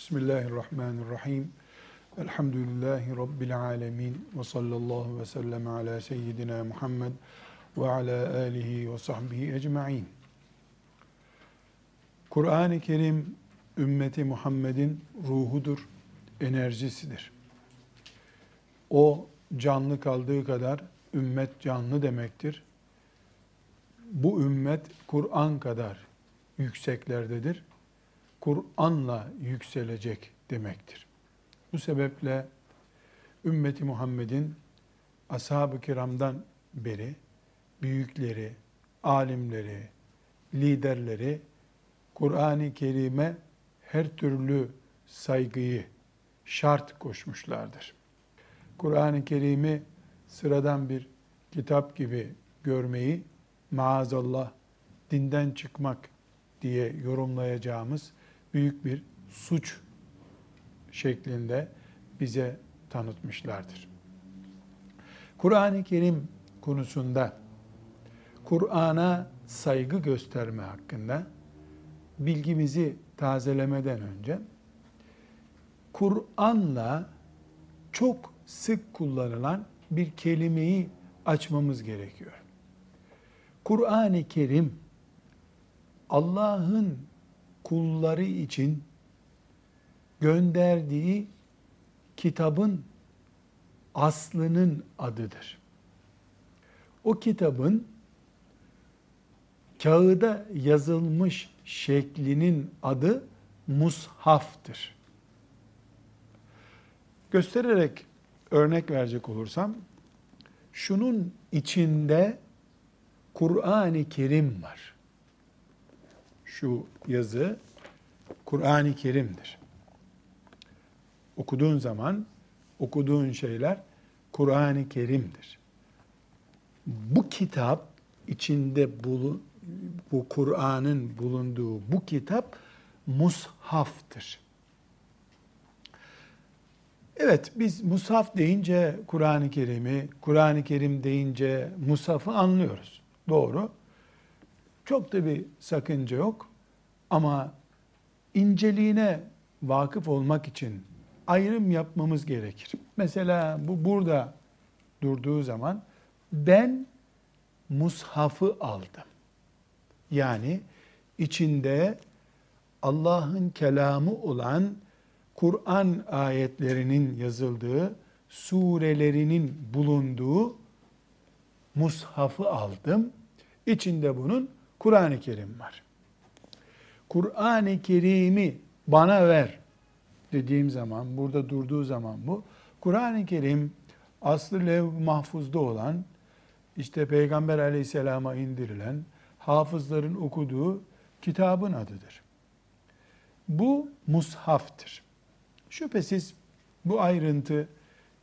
Bismillahirrahmanirrahim. Elhamdülillahi Rabbil alemin. Ve sallallahu ve sellem ala seyyidina Muhammed ve ala alihi ve sahbihi ecma'in. Kur'an-ı Kerim ümmeti Muhammed'in ruhudur, enerjisidir. O canlı kaldığı kadar ümmet canlı demektir. Bu ümmet Kur'an kadar yükseklerdedir. Kur'an'la yükselecek demektir. Bu sebeple ümmeti Muhammed'in ashab-ı kiramdan beri büyükleri, alimleri, liderleri Kur'an-ı Kerim'e her türlü saygıyı şart koşmuşlardır. Kur'an-ı Kerim'i sıradan bir kitap gibi görmeyi maazallah dinden çıkmak diye yorumlayacağımız büyük bir suç şeklinde bize tanıtmışlardır. Kur'an-ı Kerim konusunda Kur'an'a saygı gösterme hakkında bilgimizi tazelemeden önce Kur'an'la çok sık kullanılan bir kelimeyi açmamız gerekiyor. Kur'an-ı Kerim Allah'ın kulları için gönderdiği kitabın aslının adıdır. O kitabın kağıda yazılmış şeklinin adı mushaftır. Göstererek örnek verecek olursam, şunun içinde Kur'an-ı Kerim var. Şu yazı Kur'an-ı Kerim'dir. Okuduğun zaman okuduğun şeyler Kur'an-ı Kerim'dir. Bu kitap içinde bulu, bu Kur'an'ın bulunduğu bu kitap mushaftır. Evet biz mushaf deyince Kur'an-ı Kerim'i, Kur'an-ı Kerim deyince mushafı anlıyoruz. Doğru. Çok da bir sakınca yok. Ama inceliğine vakıf olmak için ayrım yapmamız gerekir. Mesela bu burada durduğu zaman ben mushafı aldım. Yani içinde Allah'ın kelamı olan Kur'an ayetlerinin yazıldığı, surelerinin bulunduğu mushafı aldım. İçinde bunun Kur'an-ı Kerim var. Kur'an-ı Kerim'i bana ver dediğim zaman, burada durduğu zaman bu, Kur'an-ı Kerim aslı lev mahfuzda olan, işte Peygamber aleyhisselama indirilen, hafızların okuduğu kitabın adıdır. Bu mushaftır. Şüphesiz bu ayrıntı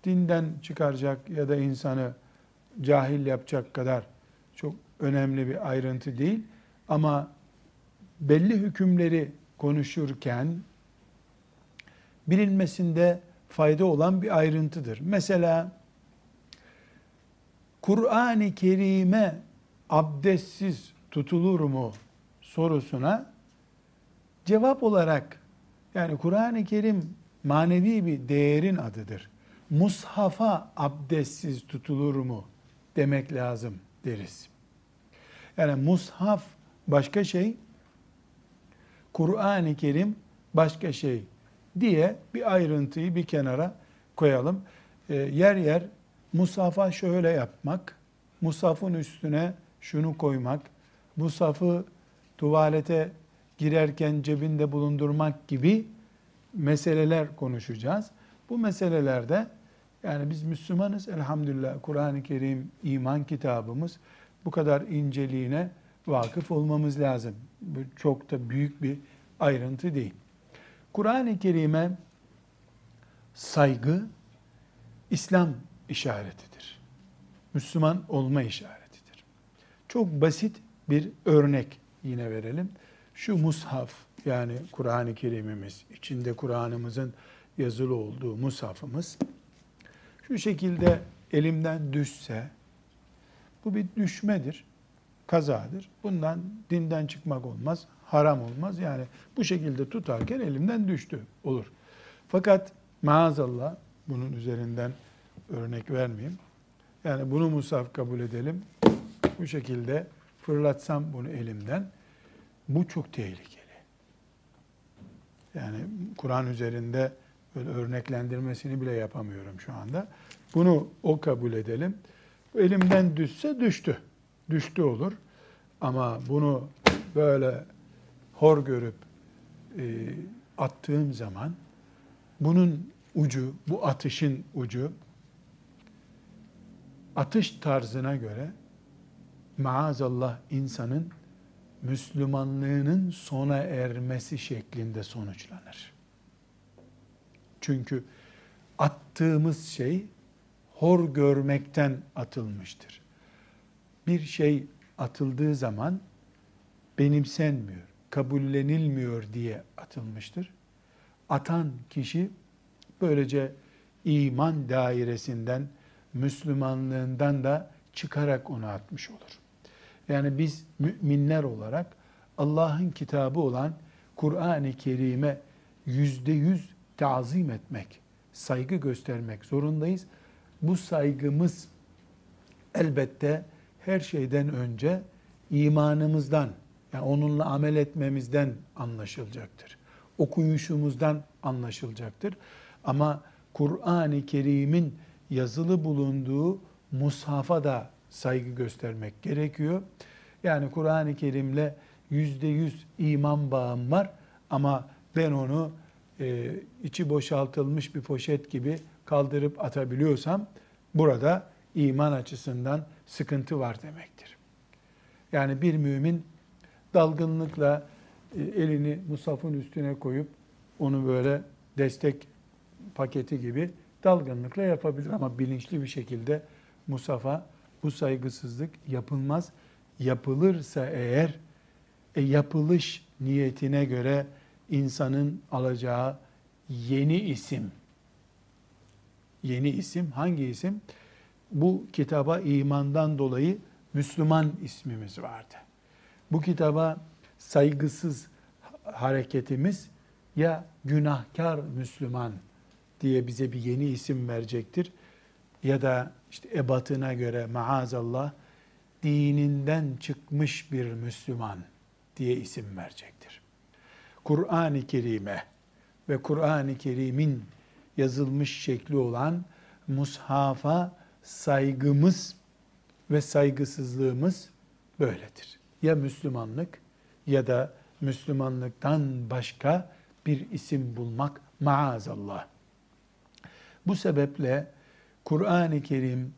dinden çıkaracak ya da insanı cahil yapacak kadar çok önemli bir ayrıntı değil. Ama belli hükümleri konuşurken bilinmesinde fayda olan bir ayrıntıdır. Mesela Kur'an-ı Kerim'e abdestsiz tutulur mu sorusuna cevap olarak yani Kur'an-ı Kerim manevi bir değerin adıdır. Mushafa abdestsiz tutulur mu demek lazım deriz. Yani mushaf başka şey, Kur'an-ı Kerim başka şey diye bir ayrıntıyı bir kenara koyalım. E, yer yer musafa şöyle yapmak, musafın üstüne şunu koymak, musafı tuvalete girerken cebinde bulundurmak gibi meseleler konuşacağız. Bu meselelerde yani biz Müslümanız elhamdülillah Kur'an-ı Kerim iman kitabımız bu kadar inceliğine vakıf olmamız lazım. Bu çok da büyük bir ayrıntı değil. Kur'an-ı Kerim'e saygı İslam işaretidir. Müslüman olma işaretidir. Çok basit bir örnek yine verelim. Şu mushaf yani Kur'an-ı Kerim'imiz, içinde Kur'an'ımızın yazılı olduğu mushafımız şu şekilde elimden düşse bu bir düşmedir, kazadır. Bundan dinden çıkmak olmaz, haram olmaz. Yani bu şekilde tutarken elimden düştü olur. Fakat maazallah bunun üzerinden örnek vermeyeyim. Yani bunu musaf kabul edelim. Bu şekilde fırlatsam bunu elimden. Bu çok tehlikeli. Yani Kur'an üzerinde böyle örneklendirmesini bile yapamıyorum şu anda. Bunu o kabul edelim. Elimden düşse düştü. Düştü olur. Ama bunu böyle hor görüp e, attığım zaman bunun ucu, bu atışın ucu atış tarzına göre maazallah insanın Müslümanlığının sona ermesi şeklinde sonuçlanır. Çünkü attığımız şey hor görmekten atılmıştır. Bir şey atıldığı zaman benimsenmiyor, kabullenilmiyor diye atılmıştır. Atan kişi böylece iman dairesinden, Müslümanlığından da çıkarak onu atmış olur. Yani biz müminler olarak Allah'ın kitabı olan Kur'an-ı Kerim'e yüzde yüz tazim etmek, saygı göstermek zorundayız. Bu saygımız elbette her şeyden önce imanımızdan, yani onunla amel etmemizden anlaşılacaktır. Okuyuşumuzdan anlaşılacaktır. Ama Kur'an-ı Kerim'in yazılı bulunduğu mushafa da saygı göstermek gerekiyor. Yani Kur'an-ı Kerim'le yüzde yüz iman bağım var ama ben onu e, içi boşaltılmış bir poşet gibi kaldırıp atabiliyorsam burada iman açısından sıkıntı var demektir. Yani bir mümin dalgınlıkla e, elini musafın üstüne koyup onu böyle destek paketi gibi dalgınlıkla yapabilir ama bilinçli bir şekilde musafa bu saygısızlık yapılmaz. Yapılırsa eğer e, yapılış niyetine göre insanın alacağı yeni isim. Yeni isim hangi isim? Bu kitaba imandan dolayı Müslüman ismimiz vardı. Bu kitaba saygısız hareketimiz ya günahkar Müslüman diye bize bir yeni isim verecektir ya da işte ebatına göre maazallah dininden çıkmış bir Müslüman diye isim verecektir. Kur'an-ı Kerim'e ve Kur'an-ı Kerim'in yazılmış şekli olan mushafa saygımız ve saygısızlığımız böyledir. Ya Müslümanlık ya da Müslümanlıktan başka bir isim bulmak maazallah. Bu sebeple Kur'an-ı Kerim,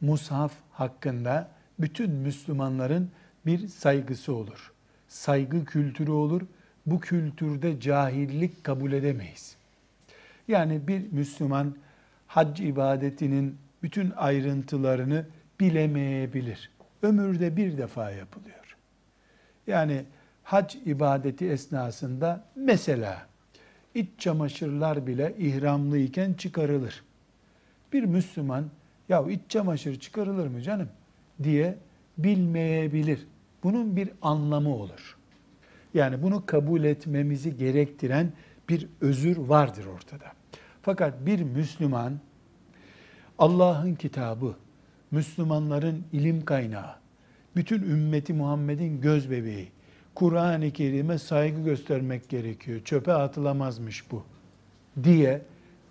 mushaf hakkında bütün Müslümanların bir saygısı olur. Saygı kültürü olur. Bu kültürde cahillik kabul edemeyiz. Yani bir Müslüman hac ibadetinin bütün ayrıntılarını bilemeyebilir. Ömürde bir defa yapılıyor. Yani hac ibadeti esnasında mesela iç çamaşırlar bile ihramlıyken çıkarılır. Bir Müslüman ya iç çamaşır çıkarılır mı canım diye bilmeyebilir. Bunun bir anlamı olur. Yani bunu kabul etmemizi gerektiren bir özür vardır ortada. Fakat bir Müslüman Allah'ın kitabı, Müslümanların ilim kaynağı, bütün ümmeti Muhammed'in göz bebeği, Kur'an-ı Kerim'e saygı göstermek gerekiyor. Çöpe atılamazmış bu diye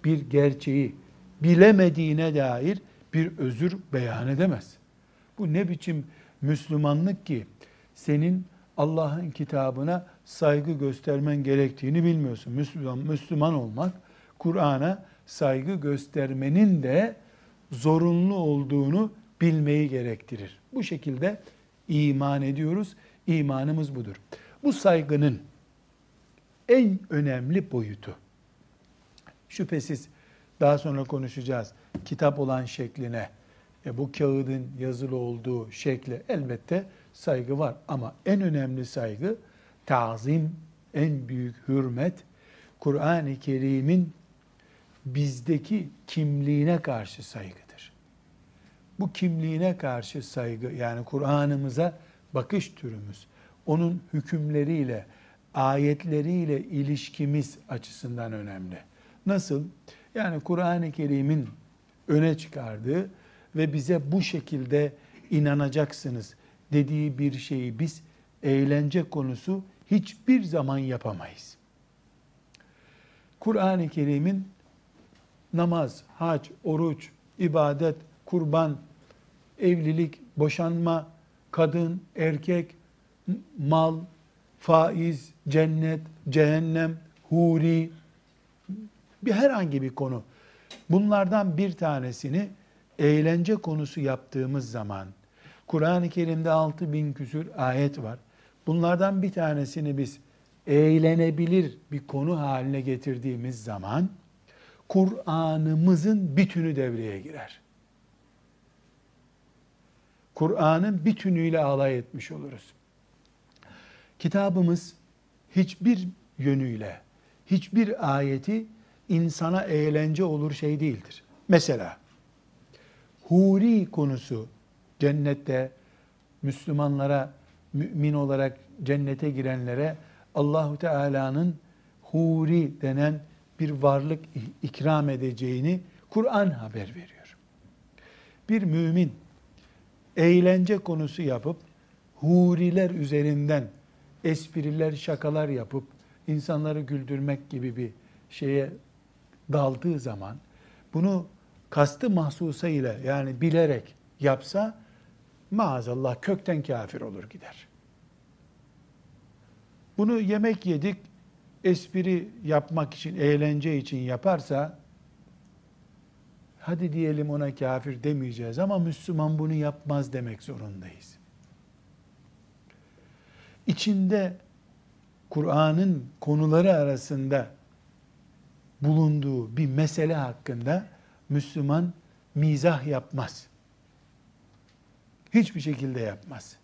bir gerçeği bilemediğine dair bir özür beyan edemez. Bu ne biçim Müslümanlık ki senin Allah'ın kitabına saygı göstermen gerektiğini bilmiyorsun. Müslüman, Müslüman olmak Kur'an'a saygı göstermenin de zorunlu olduğunu bilmeyi gerektirir. Bu şekilde iman ediyoruz. İmanımız budur. Bu saygının en önemli boyutu şüphesiz daha sonra konuşacağız. Kitap olan şekline, e, bu kağıdın yazılı olduğu şekle elbette saygı var. Ama en önemli saygı tazim, en büyük hürmet Kur'an-ı Kerim'in bizdeki kimliğine karşı saygıdır. Bu kimliğine karşı saygı yani Kur'an'ımıza bakış türümüz, onun hükümleriyle, ayetleriyle ilişkimiz açısından önemli. Nasıl? Yani Kur'an-ı Kerim'in öne çıkardığı ve bize bu şekilde inanacaksınız dediği bir şeyi biz eğlence konusu hiçbir zaman yapamayız. Kur'an-ı Kerim'in namaz, hac, oruç, ibadet, kurban, evlilik, boşanma, kadın, erkek, mal, faiz, cennet, cehennem, huri, bir herhangi bir konu. Bunlardan bir tanesini eğlence konusu yaptığımız zaman, Kur'an-ı Kerim'de 6 bin küsür ayet var. Bunlardan bir tanesini biz eğlenebilir bir konu haline getirdiğimiz zaman, Kur'an'ımızın bütünü devreye girer. Kur'an'ın bütünüyle alay etmiş oluruz. Kitabımız hiçbir yönüyle, hiçbir ayeti insana eğlence olur şey değildir. Mesela huri konusu cennette Müslümanlara mümin olarak cennete girenlere Allahu Teala'nın huri denen bir varlık ikram edeceğini Kur'an haber veriyor. Bir mümin eğlence konusu yapıp huriler üzerinden espriler, şakalar yapıp insanları güldürmek gibi bir şeye daldığı zaman bunu kastı mahsusa ile yani bilerek yapsa maazallah kökten kafir olur gider. Bunu yemek yedik, espri yapmak için, eğlence için yaparsa hadi diyelim ona kafir demeyeceğiz ama Müslüman bunu yapmaz demek zorundayız. İçinde Kur'an'ın konuları arasında bulunduğu bir mesele hakkında Müslüman mizah yapmaz. Hiçbir şekilde yapmaz.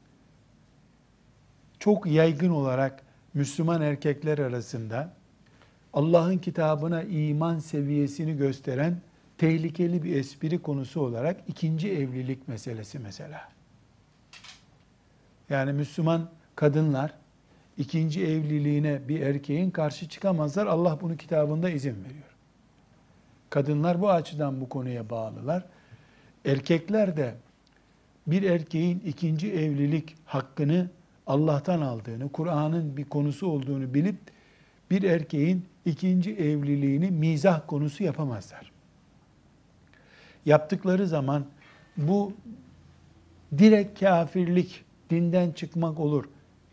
Çok yaygın olarak Müslüman erkekler arasında Allah'ın kitabına iman seviyesini gösteren tehlikeli bir espri konusu olarak ikinci evlilik meselesi mesela. Yani Müslüman kadınlar ikinci evliliğine bir erkeğin karşı çıkamazlar. Allah bunu kitabında izin veriyor. Kadınlar bu açıdan bu konuya bağlılar. Erkekler de bir erkeğin ikinci evlilik hakkını Allah'tan aldığını, Kur'an'ın bir konusu olduğunu bilip bir erkeğin ikinci evliliğini mizah konusu yapamazlar. Yaptıkları zaman bu direkt kafirlik, dinden çıkmak olur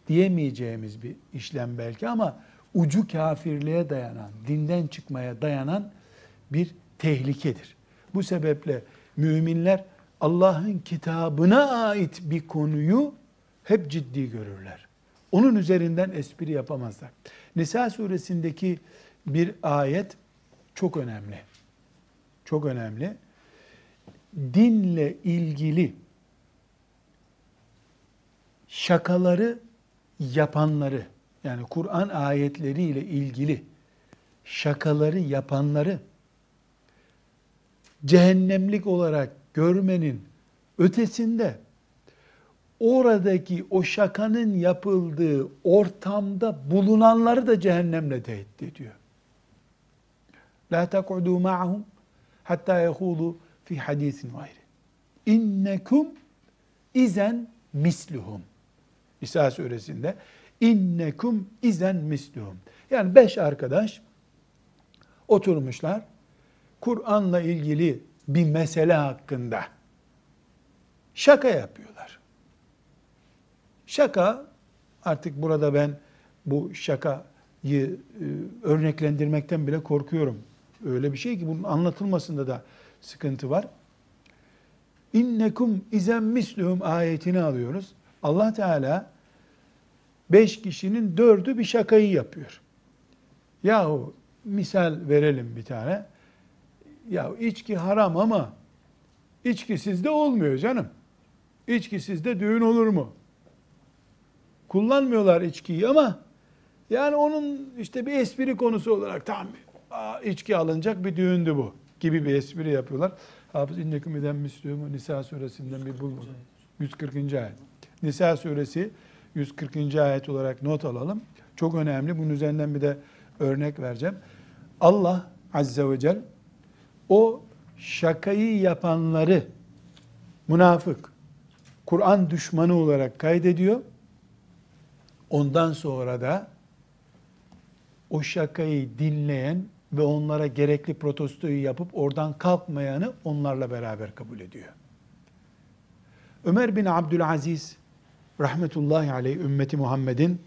diyemeyeceğimiz bir işlem belki ama ucu kafirliğe dayanan, dinden çıkmaya dayanan bir tehlikedir. Bu sebeple müminler Allah'ın kitabına ait bir konuyu hep ciddi görürler. Onun üzerinden espri yapamazlar. Nisa suresindeki bir ayet çok önemli. Çok önemli. Dinle ilgili şakaları yapanları yani Kur'an ayetleriyle ilgili şakaları yapanları cehennemlik olarak görmenin ötesinde oradaki o şakanın yapıldığı ortamda bulunanları da cehennemle tehdit ediyor. La takudu ma'hum hatta yehulu fi hadisin gayri. İnnekum izen misluhum. İsa suresinde innekum izen misluhum. Yani beş arkadaş oturmuşlar. Kur'an'la ilgili bir mesele hakkında şaka yapıyorlar. Şaka artık burada ben bu şakayı e, örneklendirmekten bile korkuyorum. Öyle bir şey ki bunun anlatılmasında da sıkıntı var. İnnekum izen misluhum ayetini alıyoruz. Allah Teala beş kişinin dördü bir şakayı yapıyor. Yahu misal verelim bir tane. Ya içki haram ama içkisiz de olmuyor canım. İçkisiz de düğün olur mu? Kullanmıyorlar içkiyi ama yani onun işte bir espri konusu olarak tam içki alınacak bir düğündü bu gibi bir espri yapıyorlar. Hafız inneküm eden Müslüman Nisa suresinden bir bulma. 140. ayet. Nisa suresi 140. ayet olarak not alalım. Çok önemli. Bunun üzerinden bir de örnek vereceğim. Allah Azze ve Celle o şakayı yapanları münafık, Kur'an düşmanı olarak kaydediyor. Ondan sonra da o şakayı dinleyen ve onlara gerekli protestoyu yapıp oradan kalkmayanı onlarla beraber kabul ediyor. Ömer bin Abdülaziz rahmetullahi aleyh ümmeti Muhammed'in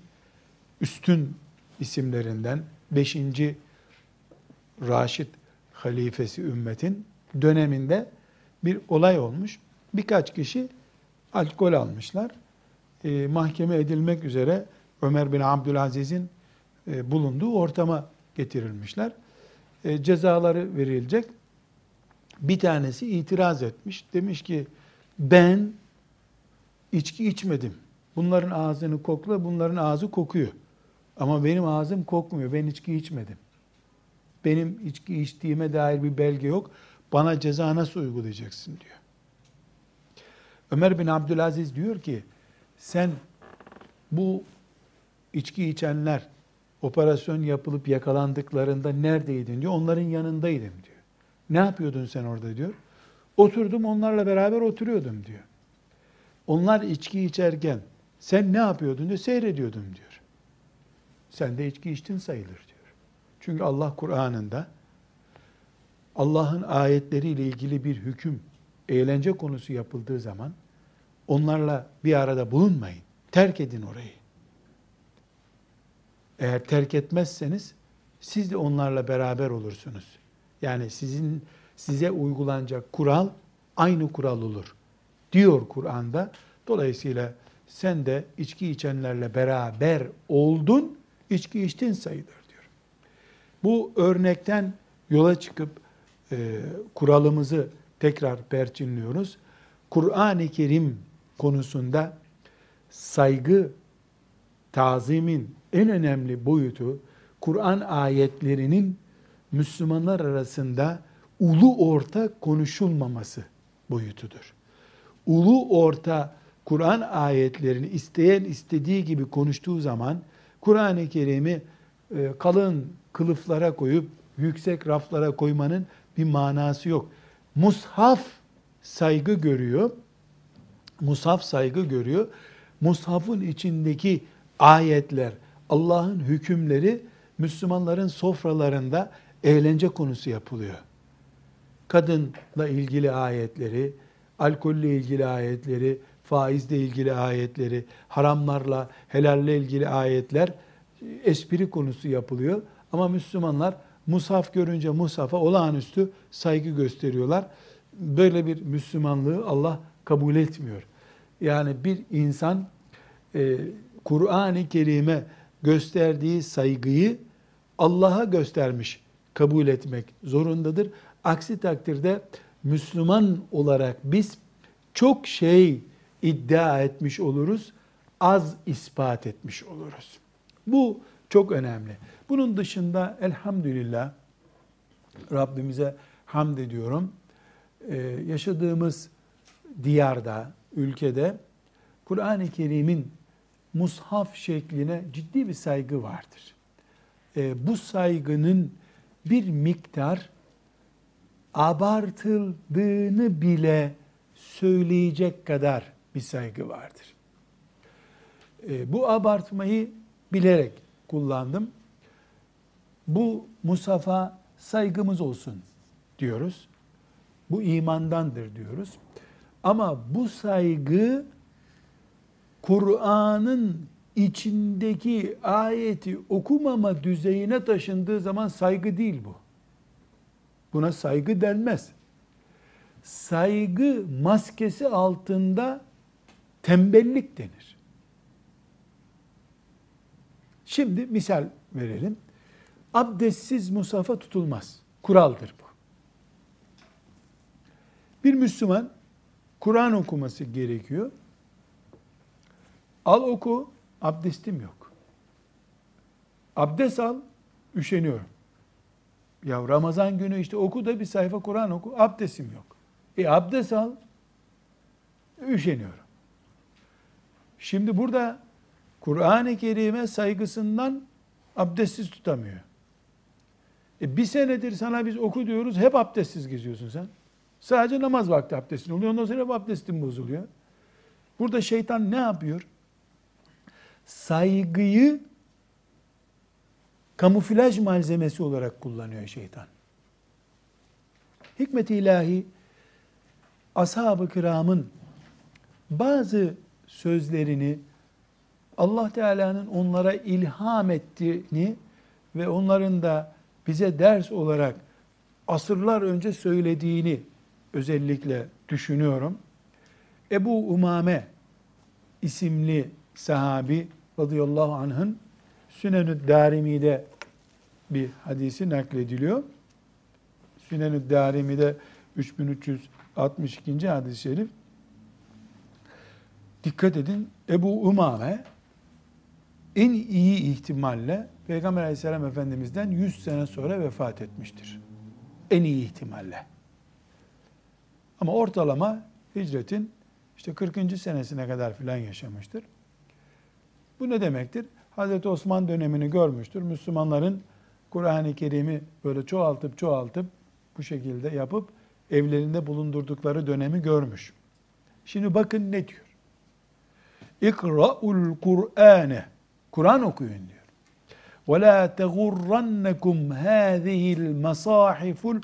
üstün isimlerinden 5. Raşid halifesi ümmetin döneminde bir olay olmuş. Birkaç kişi alkol almışlar. E, mahkeme edilmek üzere Ömer bin Abdülaziz'in e, bulunduğu ortama getirilmişler. E, cezaları verilecek. Bir tanesi itiraz etmiş. Demiş ki ben içki içmedim. Bunların ağzını kokla, bunların ağzı kokuyor. Ama benim ağzım kokmuyor. Ben içki içmedim. Benim içki içtiğime dair bir belge yok. Bana ceza nasıl uygulayacaksın diyor. Ömer bin Abdülaziz diyor ki sen bu içki içenler operasyon yapılıp yakalandıklarında neredeydin diyor. Onların yanındaydım diyor. Ne yapıyordun sen orada diyor. Oturdum onlarla beraber oturuyordum diyor. Onlar içki içerken sen ne yapıyordun diyor. Seyrediyordum diyor. Sen de içki içtin sayılır diyor. Çünkü Allah Kur'an'ında Allah'ın ayetleriyle ilgili bir hüküm, eğlence konusu yapıldığı zaman onlarla bir arada bulunmayın. Terk edin orayı. Eğer terk etmezseniz siz de onlarla beraber olursunuz. Yani sizin size uygulanacak kural aynı kural olur. Diyor Kur'an'da. Dolayısıyla sen de içki içenlerle beraber oldun, içki içtin sayılır diyor. Bu örnekten yola çıkıp e, kuralımızı tekrar perçinliyoruz. Kur'an-ı Kerim konusunda saygı, tazimin en önemli boyutu Kur'an ayetlerinin Müslümanlar arasında ulu orta konuşulmaması boyutudur. Ulu orta Kur'an ayetlerini isteyen istediği gibi konuştuğu zaman Kur'an-ı Kerim'i e, kalın kılıflara koyup yüksek raflara koymanın bir manası yok. Mushaf saygı görüyor. Mushaf saygı görüyor. Mushafın içindeki ayetler, Allah'ın hükümleri Müslümanların sofralarında eğlence konusu yapılıyor. Kadınla ilgili ayetleri, alkolle ilgili ayetleri, faizle ilgili ayetleri, haramlarla, helalle ilgili ayetler espri konusu yapılıyor. Ama Müslümanlar Musaf görünce Musaf'a olağanüstü saygı gösteriyorlar. Böyle bir Müslümanlığı Allah kabul etmiyor. Yani bir insan e, Kur'an-ı Kerim'e gösterdiği saygıyı Allah'a göstermiş kabul etmek zorundadır. Aksi takdirde Müslüman olarak biz çok şey iddia etmiş oluruz, az ispat etmiş oluruz. Bu çok önemli. Bunun dışında elhamdülillah Rabbimize hamd ediyorum. Ee, yaşadığımız diyarda, ülkede Kur'an-ı Kerim'in mushaf şekline ciddi bir saygı vardır. Ee, bu saygının bir miktar abartıldığını bile söyleyecek kadar bir saygı vardır. Ee, bu abartmayı bilerek kullandım. Bu Musaf'a saygımız olsun diyoruz. Bu imandandır diyoruz. Ama bu saygı Kur'an'ın içindeki ayeti okumama düzeyine taşındığı zaman saygı değil bu. Buna saygı denmez. Saygı maskesi altında tembellik denir. Şimdi misal verelim. Abdestsiz musafa tutulmaz. Kuraldır bu. Bir Müslüman Kur'an okuması gerekiyor. Al oku, abdestim yok. Abdest al, üşeniyorum. Ya Ramazan günü işte oku da bir sayfa Kur'an oku, abdestim yok. E abdest al, üşeniyorum. Şimdi burada Kur'an-ı Kerim'e saygısından abdestsiz tutamıyor. E bir senedir sana biz oku diyoruz, hep abdestsiz geziyorsun sen. Sadece namaz vakti abdestin oluyor, ondan sonra abdestin bozuluyor. Burada şeytan ne yapıyor? Saygıyı kamuflaj malzemesi olarak kullanıyor şeytan. Hikmet-i ilahi ashab-ı kiramın bazı sözlerini Allah Teala'nın onlara ilham ettiğini ve onların da bize ders olarak asırlar önce söylediğini özellikle düşünüyorum. Ebu Umame isimli sahabi radıyallahu anh'ın Sünenü Darimi'de bir hadisi naklediliyor. Sünenü Darimi'de 3362. hadis-i şerif. Dikkat edin Ebu Umame en iyi ihtimalle Peygamber aleyhisselam efendimizden 100 sene sonra vefat etmiştir. En iyi ihtimalle. Ama ortalama hicretin işte 40. senesine kadar filan yaşamıştır. Bu ne demektir? Hazreti Osman dönemini görmüştür. Müslümanların Kur'an-ı Kerim'i böyle çoğaltıp çoğaltıp bu şekilde yapıp evlerinde bulundurdukları dönemi görmüş. Şimdi bakın ne diyor? İkra'ul Kur'ane. Kur'an okuyun diyor. Ve la tegurrannekum hâzihil masahiful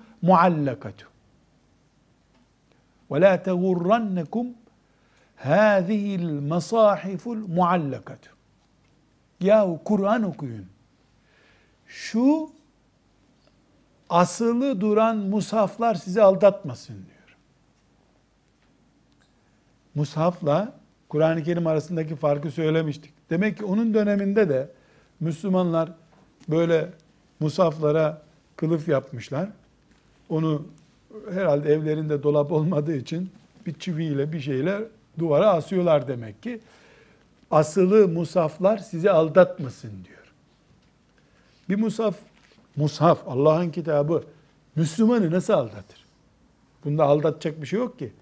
la tegurrannekum hâzihil masahiful muallakatu. Yahu Kur'an okuyun. Şu asılı duran musaflar sizi aldatmasın diyor. Mushafla Kur'an-ı Kerim arasındaki farkı söylemiştik. Demek ki onun döneminde de Müslümanlar böyle musaflara kılıf yapmışlar. Onu herhalde evlerinde dolap olmadığı için bir çiviyle bir şeyle duvara asıyorlar demek ki. Asılı musaflar sizi aldatmasın diyor. Bir musaf, mushaf Allah'ın kitabı Müslümanı nasıl aldatır? Bunda aldatacak bir şey yok ki.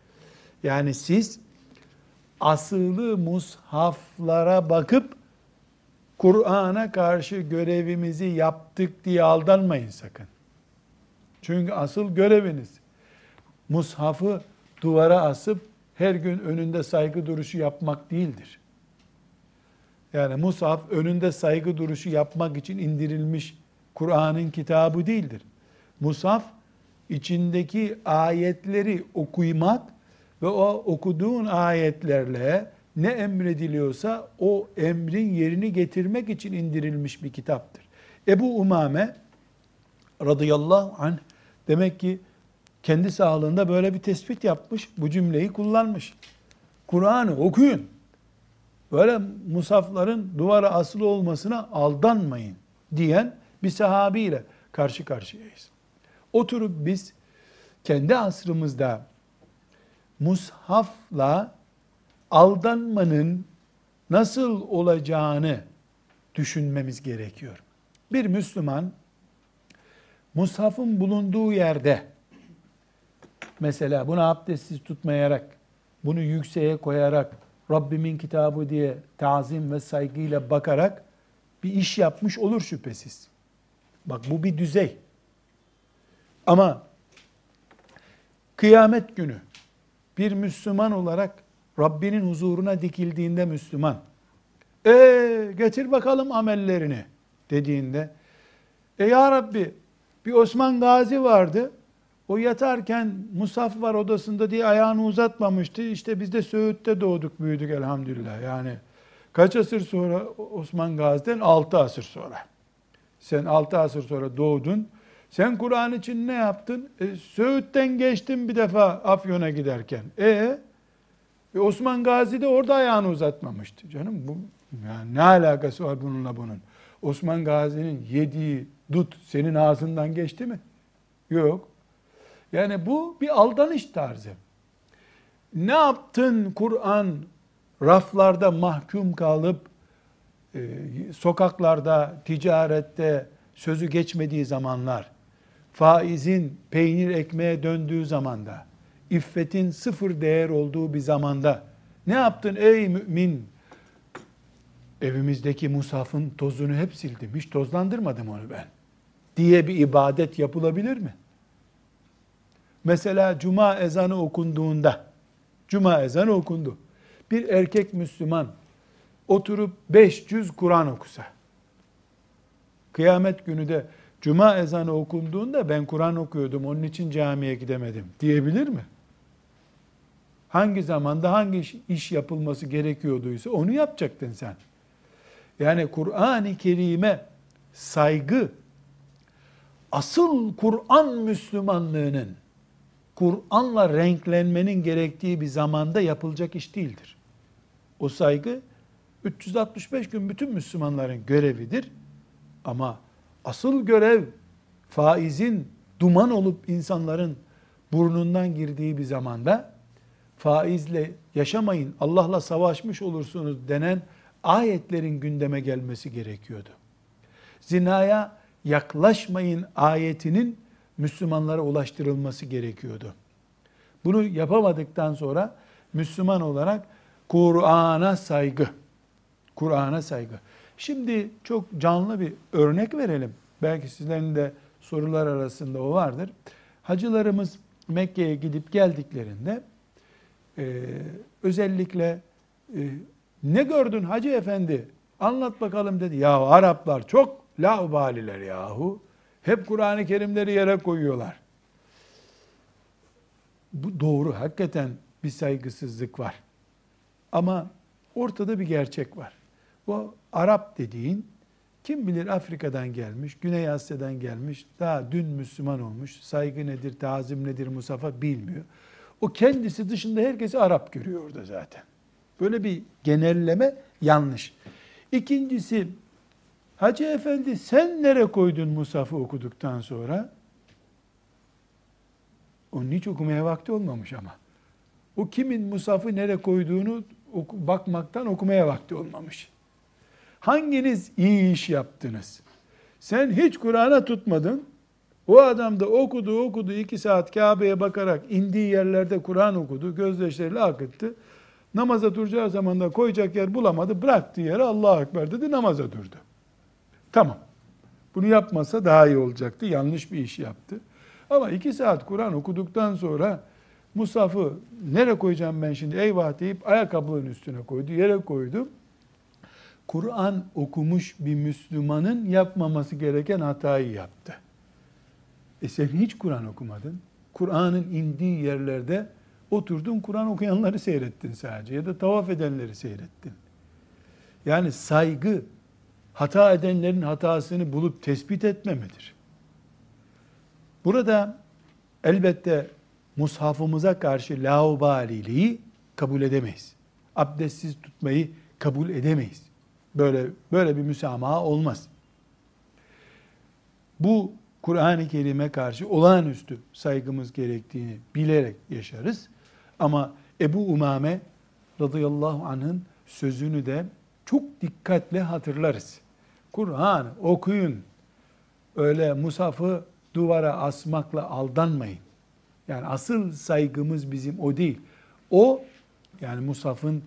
Yani siz asılı mushaflara bakıp Kur'an'a karşı görevimizi yaptık diye aldanmayın sakın. Çünkü asıl göreviniz mushafı duvara asıp her gün önünde saygı duruşu yapmak değildir. Yani mushaf önünde saygı duruşu yapmak için indirilmiş Kur'an'ın kitabı değildir. Mushaf içindeki ayetleri okuymak ve o okuduğun ayetlerle ne emrediliyorsa o emrin yerini getirmek için indirilmiş bir kitaptır. Ebu Umame radıyallahu anh demek ki kendi sağlığında böyle bir tespit yapmış, bu cümleyi kullanmış. Kur'an'ı okuyun. Böyle musafların duvara asılı olmasına aldanmayın diyen bir sahabiyle karşı karşıyayız. Oturup biz kendi asrımızda mushafla aldanmanın nasıl olacağını düşünmemiz gerekiyor. Bir Müslüman mushafın bulunduğu yerde mesela bunu abdestsiz tutmayarak, bunu yükseğe koyarak, Rabbimin kitabı diye tazim ve saygıyla bakarak bir iş yapmış olur şüphesiz. Bak bu bir düzey. Ama kıyamet günü bir Müslüman olarak Rabbinin huzuruna dikildiğinde Müslüman, e getir bakalım amellerini dediğinde, e ya Rabbi bir Osman Gazi vardı, o yatarken Musaf var odasında diye ayağını uzatmamıştı. İşte biz de Söğüt'te doğduk büyüdük elhamdülillah. Yani kaç asır sonra Osman Gazi'den? 6 asır sonra. Sen 6 asır sonra doğdun. Sen Kur'an için ne yaptın? E, Söğüt'ten geçtin bir defa Afyon'a giderken. E, e Osman Gazi de orada ayağını uzatmamıştı. Canım bu yani ne alakası var bununla bunun? Osman Gazi'nin yediği dut senin ağzından geçti mi? Yok. Yani bu bir aldanış tarzı. Ne yaptın Kur'an raflarda mahkum kalıp e, sokaklarda, ticarette sözü geçmediği zamanlar, faizin peynir ekmeğe döndüğü zamanda, iffetin sıfır değer olduğu bir zamanda ne yaptın ey mümin? Evimizdeki musafın tozunu hep sildim. Hiç tozlandırmadım onu ben. Diye bir ibadet yapılabilir mi? Mesela cuma ezanı okunduğunda, cuma ezanı okundu. Bir erkek Müslüman oturup 500 Kur'an okusa, kıyamet günü de cuma ezanı okunduğunda ben Kur'an okuyordum, onun için camiye gidemedim diyebilir mi? Hangi zamanda hangi iş, iş yapılması gerekiyorduysa onu yapacaktın sen. Yani Kur'an-ı Kerim'e saygı asıl Kur'an Müslümanlığının Kur'an'la renklenmenin gerektiği bir zamanda yapılacak iş değildir. O saygı 365 gün bütün Müslümanların görevidir. Ama asıl görev faizin duman olup insanların burnundan girdiği bir zamanda faizle yaşamayın, Allah'la savaşmış olursunuz denen ayetlerin gündeme gelmesi gerekiyordu. Zinaya yaklaşmayın ayetinin Müslümanlara ulaştırılması gerekiyordu. Bunu yapamadıktan sonra Müslüman olarak Kur'an'a saygı, Kur'an'a saygı. Şimdi çok canlı bir örnek verelim. Belki sizlerin de sorular arasında o vardır. Hacılarımız Mekke'ye gidip geldiklerinde e, özellikle e, ne gördün hacı efendi anlat bakalım dedi. Ya Araplar çok laubaliler yahu. Hep Kur'an-ı Kerimleri yere koyuyorlar. Bu doğru. Hakikaten bir saygısızlık var. Ama ortada bir gerçek var. Bu Arap dediğin kim bilir Afrika'dan gelmiş, Güney Asya'dan gelmiş, daha dün Müslüman olmuş, saygı nedir, tazim nedir, musafa bilmiyor. O kendisi dışında herkesi Arap görüyor orada zaten. Böyle bir genelleme yanlış. İkincisi, Hacı Efendi sen nere koydun Musaf'ı okuduktan sonra? Onun hiç okumaya vakti olmamış ama. O kimin Musaf'ı nere koyduğunu bakmaktan okumaya vakti olmamış. Hanginiz iyi iş yaptınız? Sen hiç Kur'an'a tutmadın. O adam da okudu okudu iki saat Kabe'ye bakarak indiği yerlerde Kur'an okudu. Gözyaşlarıyla akıttı. Namaza duracağı zaman da koyacak yer bulamadı. Bıraktı yere Allahu Ekber dedi namaza durdu. Tamam. Bunu yapmasa daha iyi olacaktı. Yanlış bir iş yaptı. Ama iki saat Kur'an okuduktan sonra Musaf'ı nereye koyacağım ben şimdi eyvah deyip ayakkabının üstüne koydu, yere koydu. Kur'an okumuş bir Müslümanın yapmaması gereken hatayı yaptı. E sen hiç Kur'an okumadın. Kur'an'ın indiği yerlerde oturdun Kur'an okuyanları seyrettin sadece ya da tavaf edenleri seyrettin. Yani saygı hata edenlerin hatasını bulup tespit etmemedir. Burada elbette mushafımıza karşı laubaliliği kabul edemeyiz. Abdestsiz tutmayı kabul edemeyiz. Böyle böyle bir müsamaha olmaz. Bu Kur'an-ı Kerim'e karşı olağanüstü saygımız gerektiğini bilerek yaşarız. Ama Ebu Umame radıyallahu anh'ın sözünü de çok dikkatle hatırlarız. Kur'an okuyun. Öyle musafı duvara asmakla aldanmayın. Yani asıl saygımız bizim o değil. O yani musafın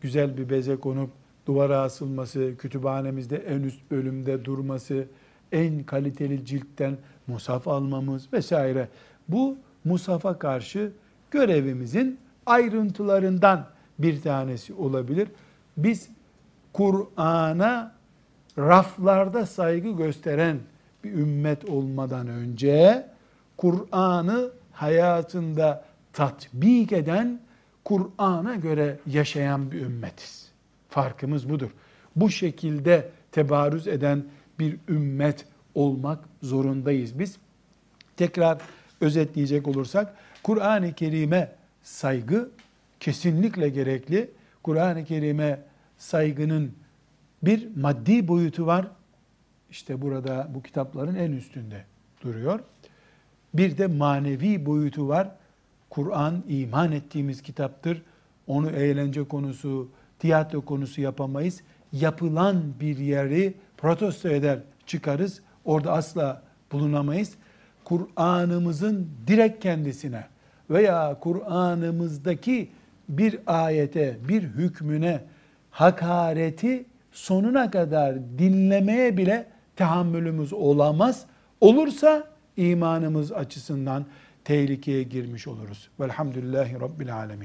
güzel bir beze konup duvara asılması, kütüphanemizde en üst bölümde durması, en kaliteli ciltten musaf almamız vesaire. Bu musafa karşı görevimizin ayrıntılarından bir tanesi olabilir. Biz Kur'an'a raflarda saygı gösteren bir ümmet olmadan önce Kur'an'ı hayatında tatbik eden, Kur'an'a göre yaşayan bir ümmetiz. Farkımız budur. Bu şekilde tebarüz eden bir ümmet olmak zorundayız biz. Tekrar özetleyecek olursak Kur'an-ı Kerim'e saygı kesinlikle gerekli. Kur'an-ı Kerim'e saygının bir maddi boyutu var. İşte burada bu kitapların en üstünde duruyor. Bir de manevi boyutu var. Kur'an iman ettiğimiz kitaptır. Onu eğlence konusu, tiyatro konusu yapamayız. Yapılan bir yeri protesto eder, çıkarız. Orada asla bulunamayız. Kur'an'ımızın direkt kendisine veya Kur'an'ımızdaki bir ayete, bir hükmüne hakareti sonuna kadar dinlemeye bile tahammülümüz olamaz. Olursa imanımız açısından tehlikeye girmiş oluruz. Velhamdülillahi Rabbil Alemin.